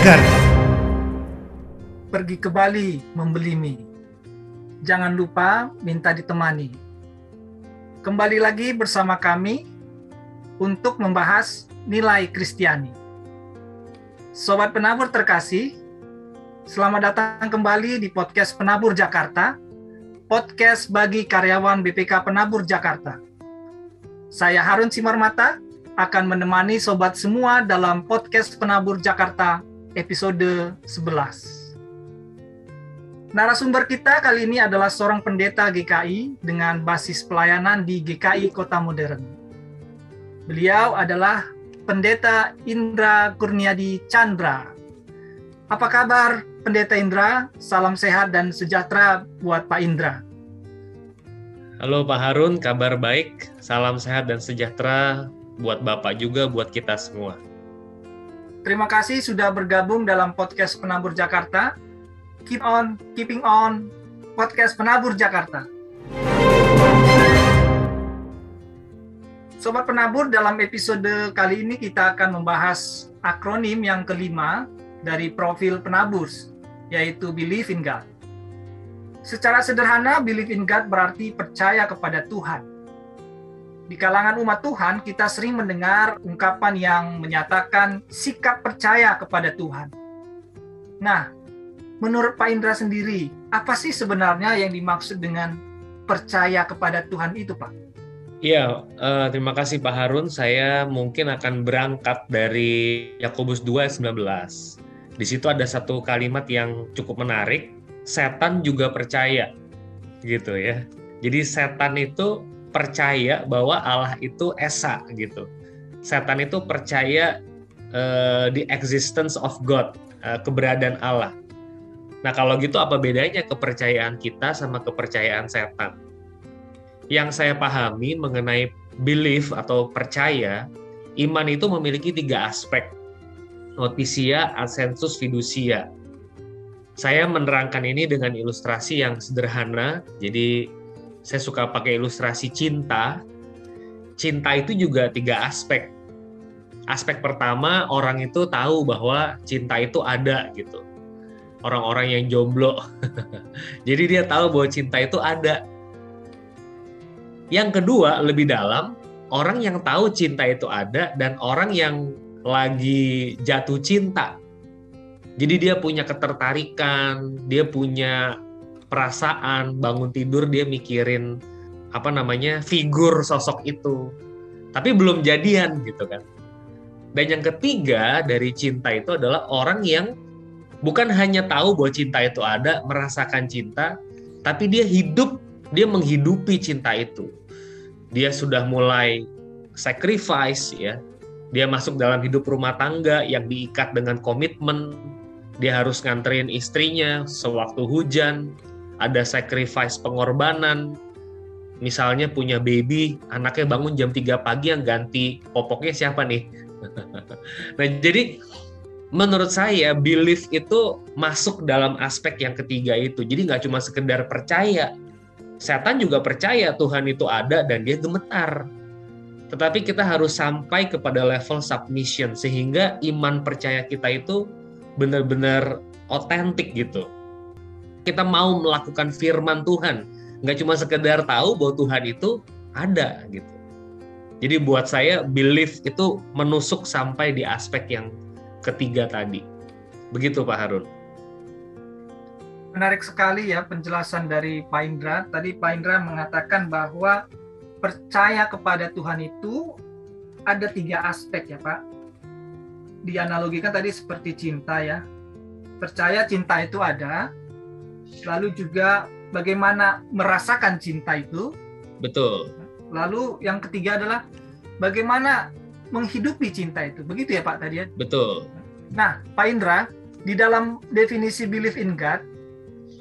Jakarta. Pergi ke Bali membeli mie. Jangan lupa minta ditemani. Kembali lagi bersama kami untuk membahas nilai Kristiani. Sobat penabur terkasih, selamat datang kembali di podcast Penabur Jakarta, podcast bagi karyawan BPK Penabur Jakarta. Saya Harun Simarmata, akan menemani sobat semua dalam podcast Penabur Jakarta episode 11. Narasumber kita kali ini adalah seorang pendeta GKI dengan basis pelayanan di GKI Kota Modern. Beliau adalah Pendeta Indra Kurniadi Chandra. Apa kabar Pendeta Indra? Salam sehat dan sejahtera buat Pak Indra. Halo Pak Harun, kabar baik. Salam sehat dan sejahtera buat Bapak juga, buat kita semua. Terima kasih sudah bergabung dalam podcast Penabur Jakarta. Keep on, keeping on, podcast Penabur Jakarta. Sobat Penabur, dalam episode kali ini kita akan membahas akronim yang kelima dari profil penabur, yaitu Believe in God. Secara sederhana, Believe in God berarti percaya kepada Tuhan di kalangan umat Tuhan kita sering mendengar ungkapan yang menyatakan sikap percaya kepada Tuhan. Nah, menurut Pak Indra sendiri, apa sih sebenarnya yang dimaksud dengan percaya kepada Tuhan itu, Pak? Iya, uh, terima kasih Pak Harun. Saya mungkin akan berangkat dari Yakobus 2 19. Di situ ada satu kalimat yang cukup menarik, setan juga percaya. Gitu ya. Jadi setan itu percaya bahwa Allah itu esa gitu. Setan itu percaya uh, the existence of God, uh, keberadaan Allah. Nah kalau gitu apa bedanya kepercayaan kita sama kepercayaan setan? Yang saya pahami mengenai belief atau percaya, iman itu memiliki tiga aspek. Notisia, asensus, fidusia. Saya menerangkan ini dengan ilustrasi yang sederhana, jadi saya suka pakai ilustrasi cinta. Cinta itu juga tiga aspek. Aspek pertama orang itu tahu bahwa cinta itu ada gitu. Orang-orang yang jomblo. Jadi dia tahu bahwa cinta itu ada. Yang kedua lebih dalam, orang yang tahu cinta itu ada dan orang yang lagi jatuh cinta. Jadi dia punya ketertarikan, dia punya perasaan bangun tidur dia mikirin apa namanya figur sosok itu. Tapi belum jadian gitu kan. Dan yang ketiga dari cinta itu adalah orang yang bukan hanya tahu bahwa cinta itu ada merasakan cinta tapi dia hidup dia menghidupi cinta itu. Dia sudah mulai sacrifice ya. Dia masuk dalam hidup rumah tangga yang diikat dengan komitmen. Dia harus nganterin istrinya sewaktu hujan ada sacrifice pengorbanan. Misalnya punya baby, anaknya bangun jam 3 pagi yang ganti popoknya siapa nih? nah, jadi menurut saya belief itu masuk dalam aspek yang ketiga itu. Jadi nggak cuma sekedar percaya. Setan juga percaya Tuhan itu ada dan dia gemetar. Tetapi kita harus sampai kepada level submission sehingga iman percaya kita itu benar-benar otentik gitu kita mau melakukan firman Tuhan. Nggak cuma sekedar tahu bahwa Tuhan itu ada gitu. Jadi buat saya belief itu menusuk sampai di aspek yang ketiga tadi. Begitu Pak Harun. Menarik sekali ya penjelasan dari Pak Indra. Tadi Pak Indra mengatakan bahwa percaya kepada Tuhan itu ada tiga aspek ya Pak. Dianalogikan tadi seperti cinta ya. Percaya cinta itu ada lalu juga bagaimana merasakan cinta itu. Betul. Lalu yang ketiga adalah bagaimana menghidupi cinta itu. Begitu ya Pak tadi ya? Betul. Nah, Pak Indra, di dalam definisi belief in God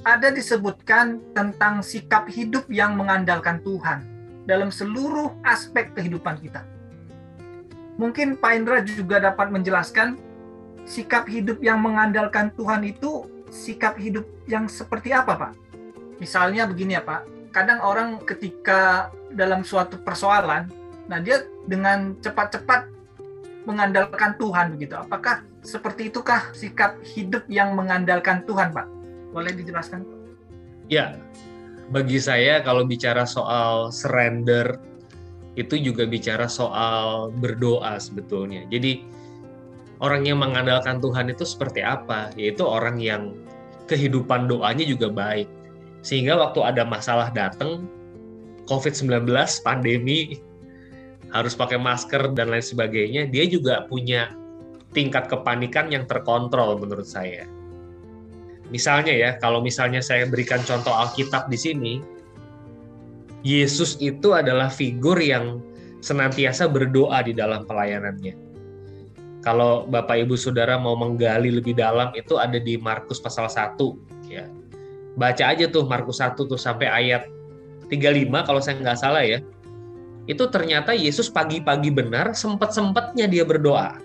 ada disebutkan tentang sikap hidup yang mengandalkan Tuhan dalam seluruh aspek kehidupan kita. Mungkin Pak Indra juga dapat menjelaskan sikap hidup yang mengandalkan Tuhan itu sikap hidup yang seperti apa, Pak? Misalnya begini ya, Pak. Kadang orang ketika dalam suatu persoalan, nah dia dengan cepat-cepat mengandalkan Tuhan begitu. Apakah seperti itukah sikap hidup yang mengandalkan Tuhan, Pak? Boleh dijelaskan? Ya, bagi saya kalau bicara soal surrender itu juga bicara soal berdoa sebetulnya. Jadi orang yang mengandalkan Tuhan itu seperti apa? Yaitu orang yang kehidupan doanya juga baik. Sehingga waktu ada masalah datang, COVID-19, pandemi, harus pakai masker dan lain sebagainya, dia juga punya tingkat kepanikan yang terkontrol menurut saya. Misalnya ya, kalau misalnya saya berikan contoh Alkitab di sini, Yesus itu adalah figur yang senantiasa berdoa di dalam pelayanannya. Kalau Bapak Ibu Saudara mau menggali lebih dalam itu ada di Markus pasal 1 ya. Baca aja tuh Markus 1 tuh sampai ayat 35 kalau saya nggak salah ya. Itu ternyata Yesus pagi-pagi benar sempat-sempatnya dia berdoa.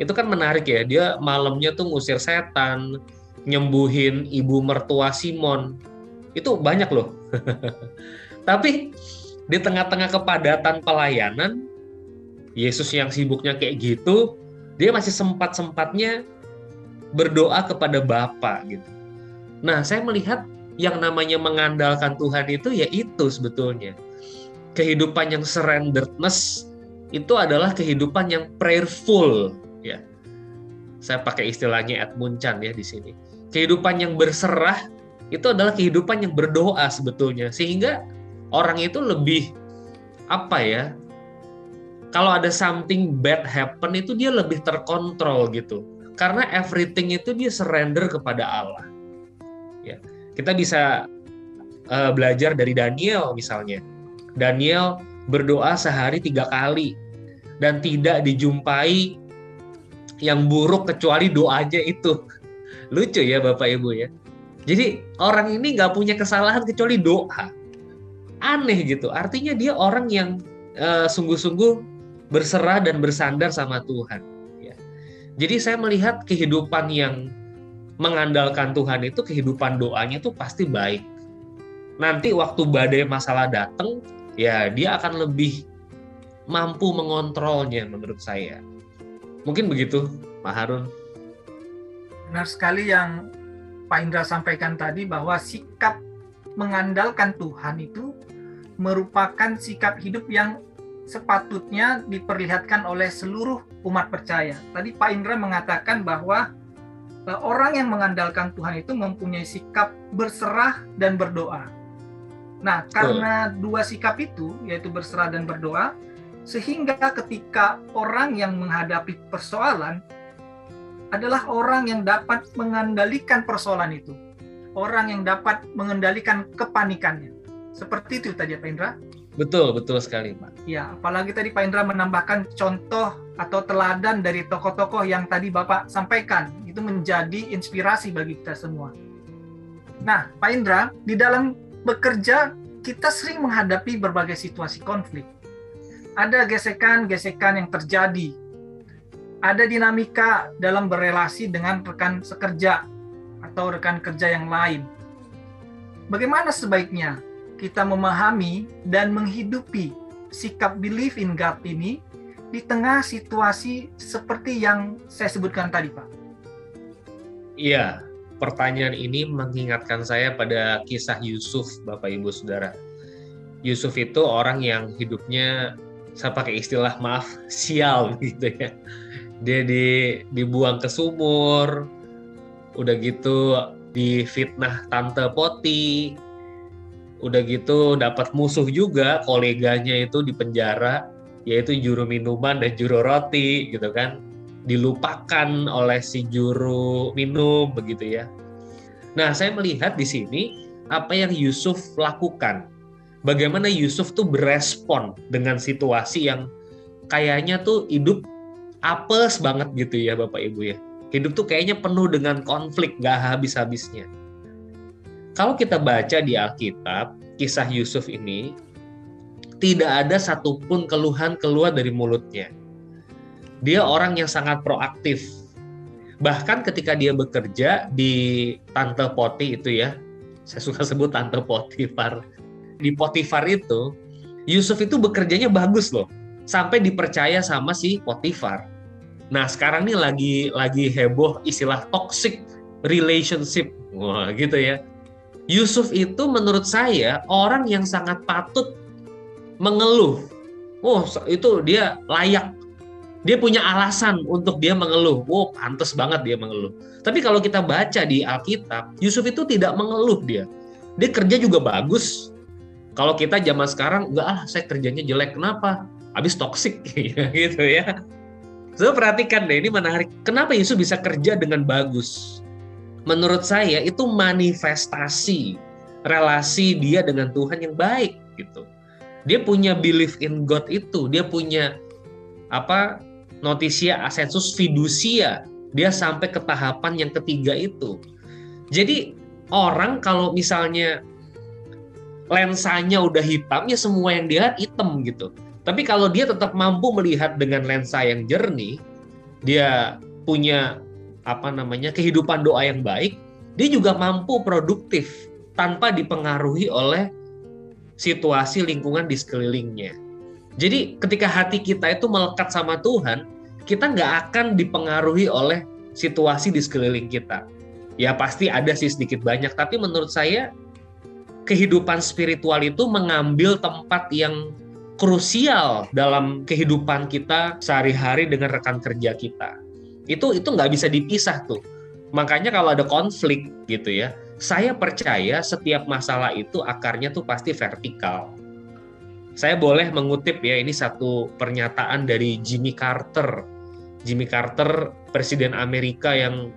Itu kan menarik ya, dia malamnya tuh ngusir setan, nyembuhin ibu mertua Simon, itu banyak loh. Tapi di tengah-tengah kepadatan pelayanan, Yesus yang sibuknya kayak gitu, dia masih sempat-sempatnya berdoa kepada Bapa gitu. Nah, saya melihat yang namanya mengandalkan Tuhan itu ya itu sebetulnya. Kehidupan yang surrenderedness itu adalah kehidupan yang prayerful ya. Saya pakai istilahnya Edmund Chan ya di sini. Kehidupan yang berserah itu adalah kehidupan yang berdoa sebetulnya sehingga orang itu lebih apa ya kalau ada something bad happen itu dia lebih terkontrol gitu. Karena everything itu dia surrender kepada Allah. Ya. Kita bisa uh, belajar dari Daniel misalnya. Daniel berdoa sehari tiga kali dan tidak dijumpai yang buruk kecuali doanya itu. Lucu ya bapak ibu ya. Jadi orang ini nggak punya kesalahan kecuali doa. Aneh gitu. Artinya dia orang yang sungguh sungguh-sungguh berserah dan bersandar sama Tuhan. Ya. Jadi saya melihat kehidupan yang mengandalkan Tuhan itu kehidupan doanya itu pasti baik. Nanti waktu badai masalah datang, ya dia akan lebih mampu mengontrolnya menurut saya. Mungkin begitu, Pak Harun. Benar sekali yang Pak Indra sampaikan tadi bahwa sikap mengandalkan Tuhan itu merupakan sikap hidup yang sepatutnya diperlihatkan oleh seluruh umat percaya. Tadi Pak Indra mengatakan bahwa e, orang yang mengandalkan Tuhan itu mempunyai sikap berserah dan berdoa. Nah, karena dua sikap itu, yaitu berserah dan berdoa, sehingga ketika orang yang menghadapi persoalan, adalah orang yang dapat mengendalikan persoalan itu. Orang yang dapat mengendalikan kepanikannya. Seperti itu tadi Pak Indra. Betul, betul sekali Pak. Ya, apalagi tadi Pak Indra menambahkan contoh atau teladan dari tokoh-tokoh yang tadi Bapak sampaikan. Itu menjadi inspirasi bagi kita semua. Nah, Pak Indra, di dalam bekerja kita sering menghadapi berbagai situasi konflik. Ada gesekan-gesekan yang terjadi ada dinamika dalam berelasi dengan rekan sekerja atau rekan kerja yang lain. Bagaimana sebaiknya kita memahami dan menghidupi sikap belief in God ini di tengah situasi seperti yang saya sebutkan tadi, Pak? Iya, pertanyaan ini mengingatkan saya pada kisah Yusuf, Bapak Ibu Saudara. Yusuf itu orang yang hidupnya saya pakai istilah maaf sial gitu ya dia di dibuang ke sumur udah gitu difitnah tante Poti udah gitu dapat musuh juga koleganya itu di penjara yaitu juru minuman dan juru roti gitu kan dilupakan oleh si juru minum begitu ya nah saya melihat di sini apa yang Yusuf lakukan bagaimana Yusuf tuh berespon dengan situasi yang kayaknya tuh hidup apes banget gitu ya Bapak Ibu ya. Hidup tuh kayaknya penuh dengan konflik, gak habis-habisnya. Kalau kita baca di Alkitab, kisah Yusuf ini, tidak ada satupun keluhan keluar dari mulutnya. Dia orang yang sangat proaktif. Bahkan ketika dia bekerja di Tante Poti itu ya, saya suka sebut Tante Potifar. Di Potifar itu, Yusuf itu bekerjanya bagus loh sampai dipercaya sama si Potifar. Nah, sekarang nih lagi lagi heboh istilah toxic relationship. Wah, gitu ya. Yusuf itu menurut saya orang yang sangat patut mengeluh. Oh, itu dia layak. Dia punya alasan untuk dia mengeluh. Oh, pantas banget dia mengeluh. Tapi kalau kita baca di Alkitab, Yusuf itu tidak mengeluh dia. Dia kerja juga bagus. Kalau kita zaman sekarang, enggak ah, saya kerjanya jelek. Kenapa? Habis toksik gitu ya. So, perhatikan deh, ini menarik. Kenapa Yusuf bisa kerja dengan bagus? Menurut saya itu manifestasi relasi dia dengan Tuhan yang baik gitu dia punya belief in God itu, dia punya apa notisia asensus fidusia, dia sampai ke tahapan yang ketiga itu. Jadi orang kalau misalnya lensanya udah hitam ya semua yang dia lihat hitam gitu. Tapi kalau dia tetap mampu melihat dengan lensa yang jernih, dia punya apa namanya kehidupan doa yang baik, dia juga mampu produktif tanpa dipengaruhi oleh situasi lingkungan di sekelilingnya. Jadi ketika hati kita itu melekat sama Tuhan, kita nggak akan dipengaruhi oleh situasi di sekeliling kita. Ya pasti ada sih sedikit banyak, tapi menurut saya kehidupan spiritual itu mengambil tempat yang krusial dalam kehidupan kita sehari-hari dengan rekan kerja kita. Itu itu nggak bisa dipisah tuh. Makanya kalau ada konflik gitu ya, saya percaya setiap masalah itu akarnya tuh pasti vertikal. Saya boleh mengutip ya ini satu pernyataan dari Jimmy Carter. Jimmy Carter presiden Amerika yang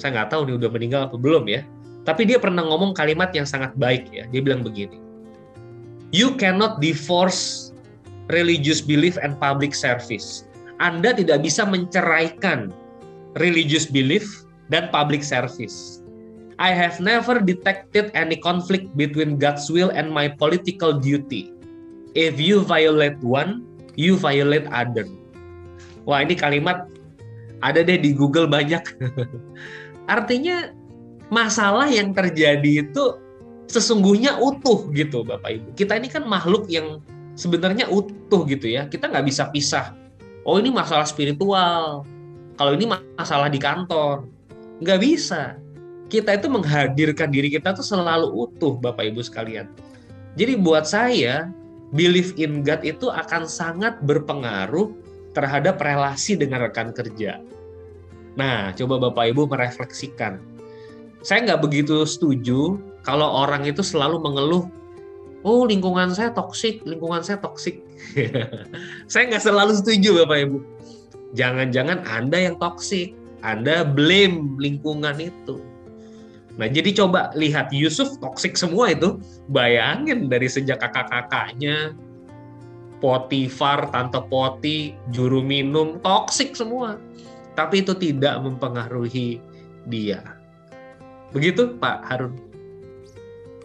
saya nggak tahu nih udah meninggal atau belum ya. Tapi dia pernah ngomong kalimat yang sangat baik ya. Dia bilang begini. You cannot divorce religious belief and public service. Anda tidak bisa menceraikan religious belief dan public service I have never detected any conflict between God's will and my political duty. If you violate one, you violate other. Wah, ini kalimat ada deh di Google banyak. Artinya masalah yang terjadi itu sesungguhnya utuh gitu Bapak Ibu. Kita ini kan makhluk yang sebenarnya utuh gitu ya. Kita nggak bisa pisah. Oh ini masalah spiritual. Kalau ini masalah di kantor. Nggak bisa kita itu menghadirkan diri kita tuh selalu utuh Bapak Ibu sekalian. Jadi buat saya belief in God itu akan sangat berpengaruh terhadap relasi dengan rekan kerja. Nah, coba Bapak Ibu merefleksikan. Saya nggak begitu setuju kalau orang itu selalu mengeluh, oh lingkungan saya toksik, lingkungan saya toksik. saya nggak selalu setuju Bapak Ibu. Jangan-jangan Anda yang toksik, Anda blame lingkungan itu. Nah, jadi coba lihat Yusuf toksik semua itu. Bayangin dari sejak kakak-kakaknya, Potifar, Tante Poti, juru minum, toksik semua. Tapi itu tidak mempengaruhi dia. Begitu Pak Harun?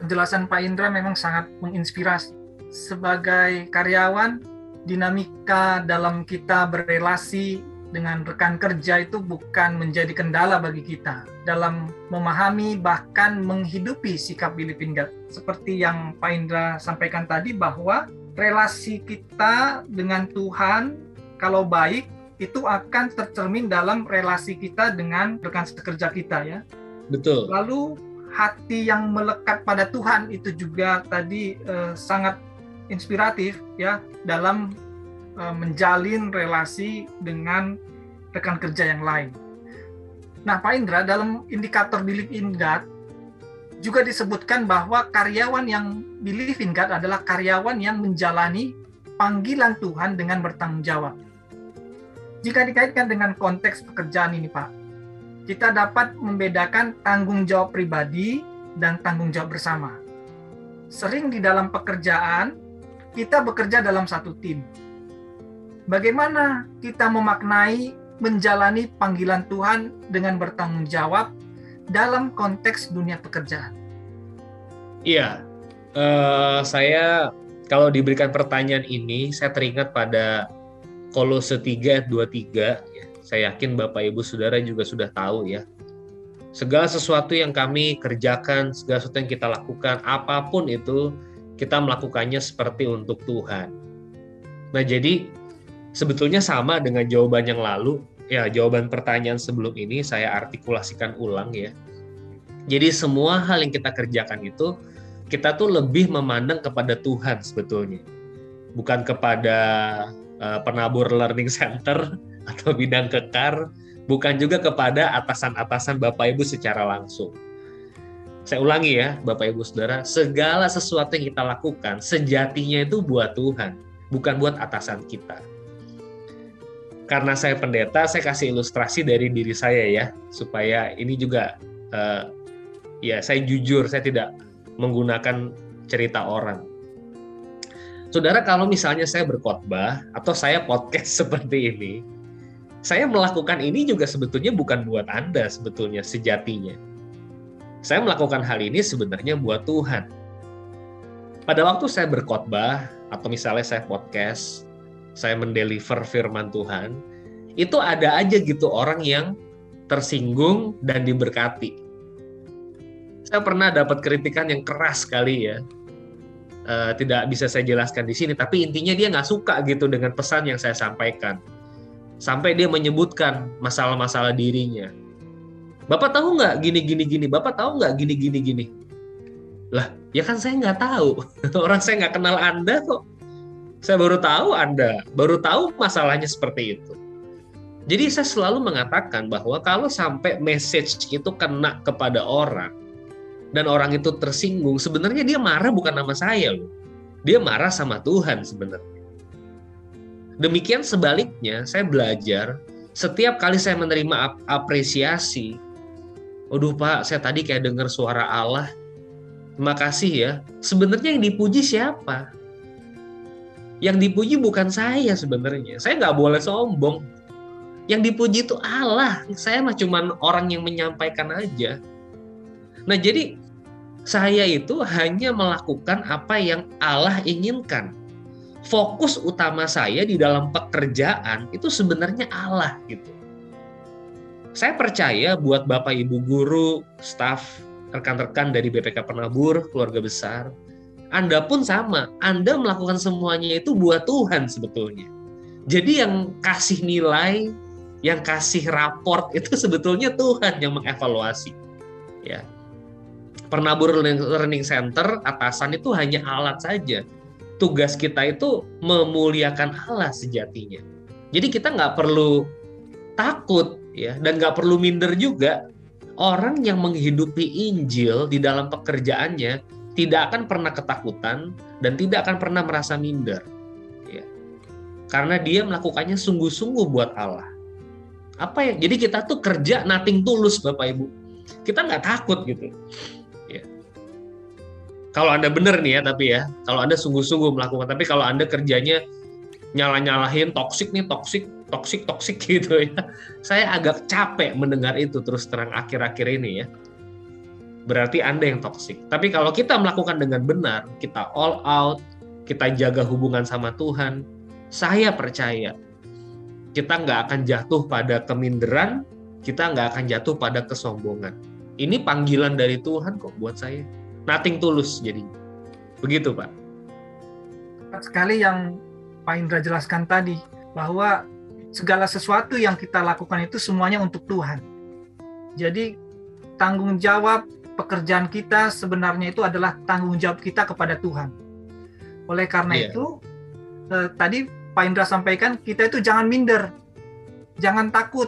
Penjelasan Pak Indra memang sangat menginspirasi. Sebagai karyawan, dinamika dalam kita berrelasi dengan rekan kerja itu bukan menjadi kendala bagi kita dalam memahami bahkan menghidupi sikap God. Seperti yang Pak Indra sampaikan tadi bahwa relasi kita dengan Tuhan kalau baik itu akan tercermin dalam relasi kita dengan rekan sekerja kita ya. Betul. Lalu hati yang melekat pada Tuhan itu juga tadi eh, sangat inspiratif ya dalam Eh, menjalin relasi dengan rekan kerja yang lain. Nah, Pak Indra, dalam indikator belief in God juga disebutkan bahwa karyawan yang believe in God adalah karyawan yang menjalani panggilan Tuhan dengan bertanggung jawab. Jika dikaitkan dengan konteks pekerjaan ini, Pak, kita dapat membedakan tanggung jawab pribadi dan tanggung jawab bersama. Sering di dalam pekerjaan, kita bekerja dalam satu tim Bagaimana kita memaknai menjalani panggilan Tuhan dengan bertanggung jawab dalam konteks dunia pekerjaan? Iya, uh, saya kalau diberikan pertanyaan ini, saya teringat pada Kolose 3 ayat 23. Ya. Saya yakin Bapak Ibu Saudara juga sudah tahu ya. Segala sesuatu yang kami kerjakan, segala sesuatu yang kita lakukan, apa pun itu, kita melakukannya seperti untuk Tuhan. Nah, jadi sebetulnya sama dengan jawaban yang lalu. Ya, jawaban pertanyaan sebelum ini saya artikulasikan ulang ya. Jadi semua hal yang kita kerjakan itu kita tuh lebih memandang kepada Tuhan sebetulnya. Bukan kepada uh, penabur learning center atau bidang kekar, bukan juga kepada atasan-atasan Bapak Ibu secara langsung. Saya ulangi ya, Bapak Ibu Saudara, segala sesuatu yang kita lakukan sejatinya itu buat Tuhan, bukan buat atasan kita karena saya pendeta, saya kasih ilustrasi dari diri saya ya, supaya ini juga uh, ya saya jujur, saya tidak menggunakan cerita orang. Saudara, kalau misalnya saya berkhotbah atau saya podcast seperti ini, saya melakukan ini juga sebetulnya bukan buat Anda sebetulnya sejatinya. Saya melakukan hal ini sebenarnya buat Tuhan. Pada waktu saya berkhotbah atau misalnya saya podcast, saya mendeliver firman Tuhan, itu ada aja gitu orang yang tersinggung dan diberkati. Saya pernah dapat kritikan yang keras sekali ya. Uh, tidak bisa saya jelaskan di sini, tapi intinya dia nggak suka gitu dengan pesan yang saya sampaikan. Sampai dia menyebutkan masalah-masalah dirinya. Bapak tahu nggak gini gini gini? Bapak tahu nggak gini gini gini? Lah, ya kan saya nggak tahu. Orang saya nggak kenal Anda kok saya baru tahu Anda, baru tahu masalahnya seperti itu. Jadi saya selalu mengatakan bahwa kalau sampai message itu kena kepada orang dan orang itu tersinggung, sebenarnya dia marah bukan nama saya loh. Dia marah sama Tuhan sebenarnya. Demikian sebaliknya, saya belajar setiap kali saya menerima apresiasi, Waduh Pak, saya tadi kayak dengar suara Allah. Terima kasih ya. Sebenarnya yang dipuji siapa? Yang dipuji bukan saya sebenarnya. Saya nggak boleh sombong. Yang dipuji itu Allah. Saya mah cuma orang yang menyampaikan aja. Nah jadi saya itu hanya melakukan apa yang Allah inginkan. Fokus utama saya di dalam pekerjaan itu sebenarnya Allah gitu. Saya percaya buat Bapak Ibu guru, staf, rekan-rekan dari BPK Penabur, keluarga besar, anda pun sama. Anda melakukan semuanya itu buat Tuhan sebetulnya. Jadi yang kasih nilai, yang kasih raport itu sebetulnya Tuhan yang mengevaluasi. Ya. Penabur Learning Center atasan itu hanya alat saja. Tugas kita itu memuliakan Allah sejatinya. Jadi kita nggak perlu takut ya dan nggak perlu minder juga. Orang yang menghidupi Injil di dalam pekerjaannya tidak akan pernah ketakutan dan tidak akan pernah merasa minder. Ya. Karena dia melakukannya sungguh-sungguh buat Allah. Apa ya? Jadi kita tuh kerja nating tulus Bapak Ibu. Kita nggak takut gitu. Kalau Anda benar nih ya, tapi ya, kalau Anda sungguh-sungguh melakukan, tapi kalau Anda kerjanya nyalah-nyalahin toksik nih, toksik, toksik, toksik gitu ya. Saya agak capek mendengar itu terus terang akhir-akhir ini ya berarti Anda yang toksik. Tapi kalau kita melakukan dengan benar, kita all out, kita jaga hubungan sama Tuhan, saya percaya kita nggak akan jatuh pada keminderan, kita nggak akan jatuh pada kesombongan. Ini panggilan dari Tuhan kok buat saya. Nothing tulus jadi. Begitu Pak. Sekali yang Pak Indra jelaskan tadi, bahwa segala sesuatu yang kita lakukan itu semuanya untuk Tuhan. Jadi tanggung jawab pekerjaan kita sebenarnya itu adalah tanggung jawab kita kepada Tuhan. Oleh karena yeah. itu, eh, tadi Pak Indra sampaikan kita itu jangan minder, jangan takut,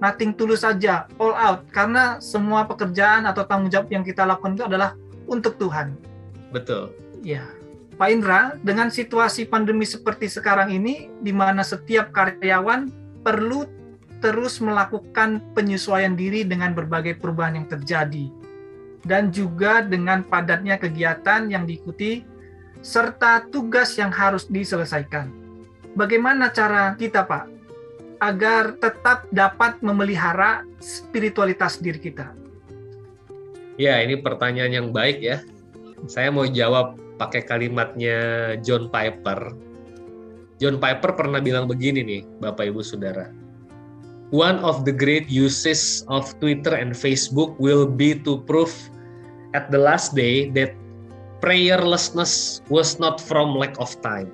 nothing tulus saja, all out, karena semua pekerjaan atau tanggung jawab yang kita lakukan itu adalah untuk Tuhan. Betul. Ya, Pak Indra, dengan situasi pandemi seperti sekarang ini, di mana setiap karyawan perlu terus melakukan penyesuaian diri dengan berbagai perubahan yang terjadi dan juga dengan padatnya kegiatan yang diikuti serta tugas yang harus diselesaikan. Bagaimana cara kita, Pak, agar tetap dapat memelihara spiritualitas diri kita? Ya, ini pertanyaan yang baik ya. Saya mau jawab pakai kalimatnya John Piper. John Piper pernah bilang begini nih, Bapak Ibu Saudara one of the great uses of Twitter and Facebook will be to prove at the last day that prayerlessness was not from lack of time.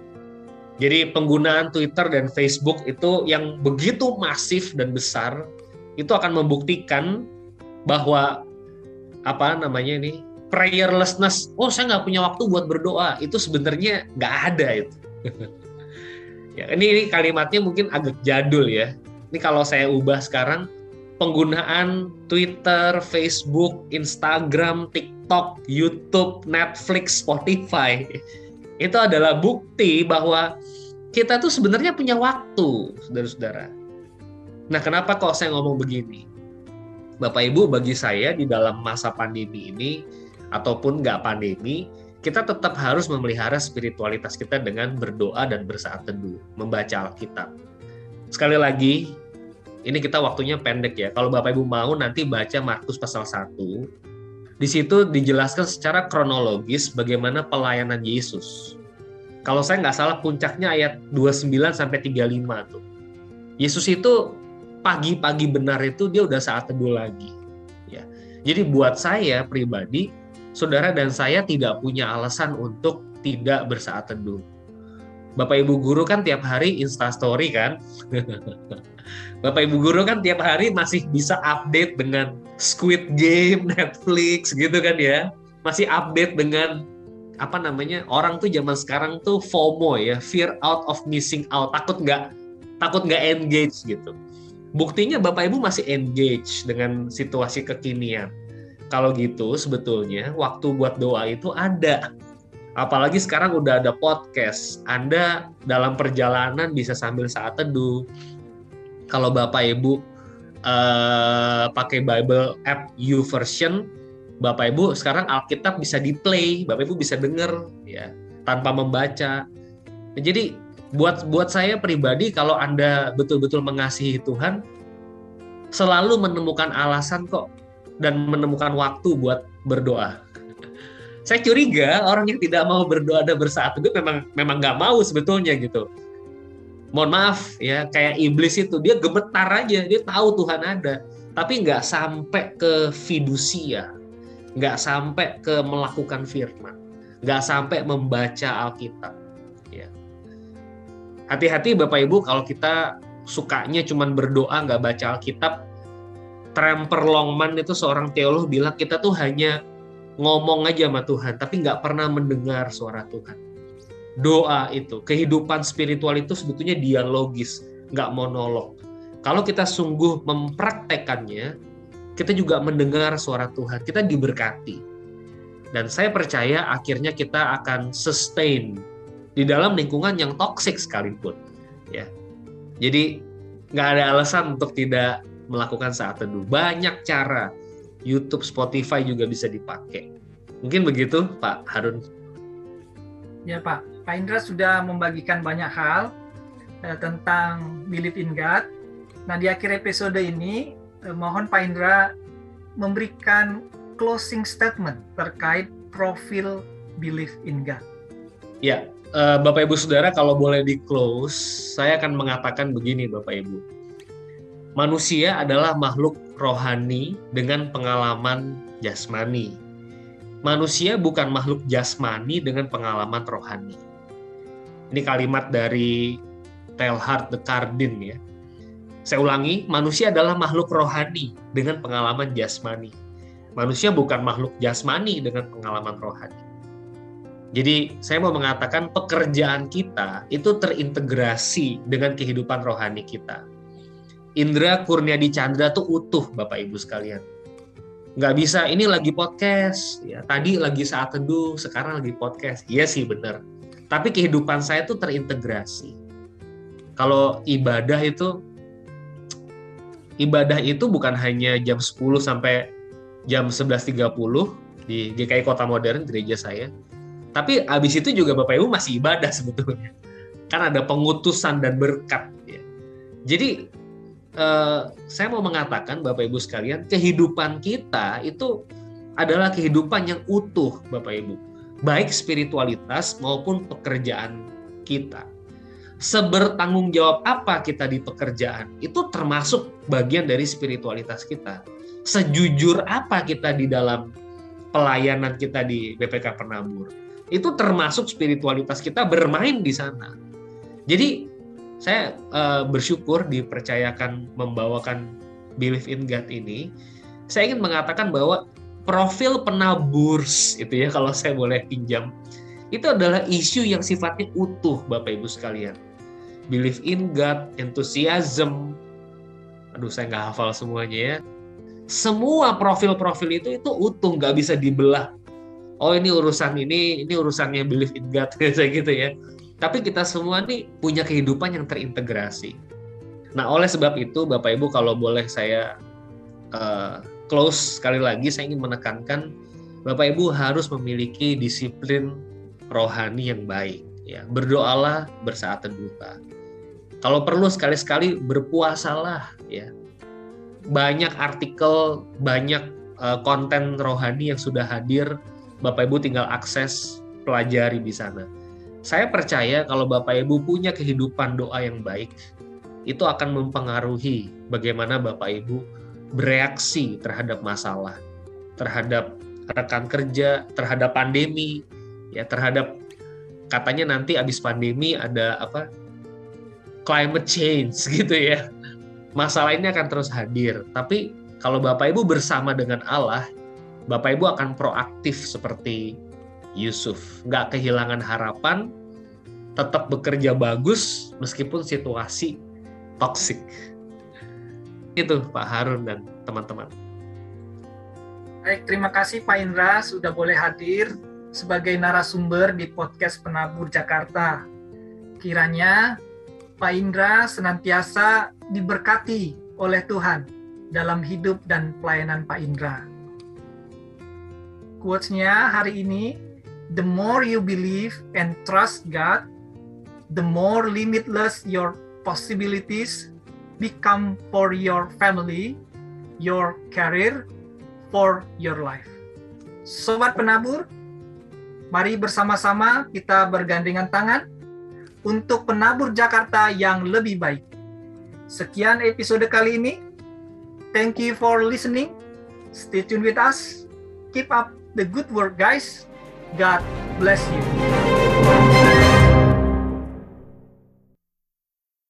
Jadi penggunaan Twitter dan Facebook itu yang begitu masif dan besar itu akan membuktikan bahwa apa namanya ini prayerlessness. Oh saya nggak punya waktu buat berdoa. Itu sebenarnya nggak ada itu. ya, ini, ini kalimatnya mungkin agak jadul ya. Ini kalau saya ubah sekarang penggunaan Twitter, Facebook, Instagram, TikTok, YouTube, Netflix, Spotify itu adalah bukti bahwa kita tuh sebenarnya punya waktu, saudara-saudara. Nah, kenapa kok saya ngomong begini? Bapak Ibu, bagi saya di dalam masa pandemi ini, ataupun nggak pandemi, kita tetap harus memelihara spiritualitas kita dengan berdoa dan bersaat teduh, membaca Alkitab. Sekali lagi, ini kita waktunya pendek ya. Kalau Bapak Ibu mau nanti baca Markus pasal 1, di situ dijelaskan secara kronologis bagaimana pelayanan Yesus. Kalau saya nggak salah puncaknya ayat 29 sampai 35 tuh. Yesus itu pagi-pagi benar itu dia udah saat teduh lagi. Ya. Jadi buat saya pribadi, saudara dan saya tidak punya alasan untuk tidak bersaat teduh. Bapak Ibu guru kan tiap hari Insta story kan. Bapak Ibu guru kan tiap hari masih bisa update dengan Squid Game, Netflix gitu kan ya. Masih update dengan apa namanya orang tuh zaman sekarang tuh FOMO ya, fear out of missing out, takut nggak takut nggak engage gitu. Buktinya Bapak Ibu masih engage dengan situasi kekinian. Kalau gitu sebetulnya waktu buat doa itu ada. Apalagi sekarang udah ada podcast. Anda dalam perjalanan bisa sambil saat teduh. Kalau Bapak Ibu uh, pakai Bible app YouVersion, Bapak Ibu sekarang Alkitab bisa di play, Bapak Ibu bisa denger ya tanpa membaca. Jadi buat buat saya pribadi kalau Anda betul-betul mengasihi Tuhan selalu menemukan alasan kok dan menemukan waktu buat berdoa saya curiga orang yang tidak mau berdoa dan bersaat teduh memang memang nggak mau sebetulnya gitu. Mohon maaf ya, kayak iblis itu dia gemetar aja, dia tahu Tuhan ada, tapi nggak sampai ke fidusia, nggak sampai ke melakukan firman, nggak sampai membaca Alkitab. Hati-hati Bapak Ibu kalau kita sukanya cuman berdoa nggak baca Alkitab. Tremper Longman itu seorang teolog bilang kita tuh hanya ngomong aja sama Tuhan, tapi nggak pernah mendengar suara Tuhan. Doa itu, kehidupan spiritual itu sebetulnya dialogis, nggak monolog. Kalau kita sungguh mempraktekannya, kita juga mendengar suara Tuhan, kita diberkati. Dan saya percaya akhirnya kita akan sustain di dalam lingkungan yang toksik sekalipun. Ya, jadi nggak ada alasan untuk tidak melakukan saat teduh. Banyak cara YouTube, Spotify juga bisa dipakai. Mungkin begitu, Pak Harun. Ya, Pak. Pak Indra sudah membagikan banyak hal eh, tentang belief in God. Nah, di akhir episode ini, eh, mohon Pak Indra memberikan closing statement terkait profil belief in God. Ya, eh, Bapak Ibu Saudara, kalau boleh di close, saya akan mengatakan begini, Bapak Ibu. Manusia adalah makhluk rohani dengan pengalaman jasmani. Manusia bukan makhluk jasmani dengan pengalaman rohani. Ini kalimat dari Teilhard de Chardin ya. Saya ulangi, manusia adalah makhluk rohani dengan pengalaman jasmani. Manusia bukan makhluk jasmani dengan pengalaman rohani. Jadi saya mau mengatakan pekerjaan kita itu terintegrasi dengan kehidupan rohani kita Indra Kurniadi Chandra tuh utuh Bapak Ibu sekalian. Nggak bisa, ini lagi podcast. ya Tadi lagi saat teduh, sekarang lagi podcast. Iya sih bener. Tapi kehidupan saya tuh terintegrasi. Kalau ibadah itu, ibadah itu bukan hanya jam 10 sampai jam 11.30 di GKI Kota Modern, gereja saya. Tapi abis itu juga Bapak Ibu masih ibadah sebetulnya. Kan ada pengutusan dan berkat. Ya. Jadi uh, saya mau mengatakan Bapak Ibu sekalian, kehidupan kita itu adalah kehidupan yang utuh Bapak Ibu. Baik spiritualitas maupun pekerjaan kita. Sebertanggung jawab apa kita di pekerjaan, itu termasuk bagian dari spiritualitas kita. Sejujur apa kita di dalam pelayanan kita di BPK Penabur. Itu termasuk spiritualitas kita bermain di sana. Jadi saya uh, bersyukur dipercayakan membawakan Believe in God ini. Saya ingin mengatakan bahwa profil penaburs itu ya kalau saya boleh pinjam itu adalah isu yang sifatnya utuh Bapak Ibu sekalian. Believe in God, enthusiasm, aduh saya nggak hafal semuanya ya. Semua profil-profil itu itu utuh, nggak bisa dibelah. Oh ini urusan ini, ini urusannya believe in God, kayak gitu ya. Tapi kita semua nih punya kehidupan yang terintegrasi. Nah oleh sebab itu Bapak Ibu kalau boleh saya uh, close sekali lagi saya ingin menekankan Bapak Ibu harus memiliki disiplin rohani yang baik ya berdoalah bersaat teduhlah kalau perlu sekali-sekali berpuasalah ya banyak artikel banyak uh, konten rohani yang sudah hadir Bapak Ibu tinggal akses pelajari di sana saya percaya kalau Bapak Ibu punya kehidupan doa yang baik itu akan mempengaruhi bagaimana Bapak Ibu bereaksi terhadap masalah, terhadap rekan kerja, terhadap pandemi, ya terhadap katanya nanti habis pandemi ada apa climate change gitu ya. Masalah ini akan terus hadir. Tapi kalau Bapak Ibu bersama dengan Allah, Bapak Ibu akan proaktif seperti Yusuf, nggak kehilangan harapan, tetap bekerja bagus meskipun situasi toksik itu Pak Harun dan teman-teman. Baik, terima kasih Pak Indra sudah boleh hadir sebagai narasumber di podcast Penabur Jakarta. Kiranya Pak Indra senantiasa diberkati oleh Tuhan dalam hidup dan pelayanan Pak Indra. Quotes-nya hari ini, the more you believe and trust God, the more limitless your possibilities become for your family, your career, for your life. Sobat penabur, mari bersama-sama kita bergandengan tangan untuk penabur Jakarta yang lebih baik. Sekian episode kali ini. Thank you for listening. Stay tuned with us. Keep up the good work, guys. God bless you.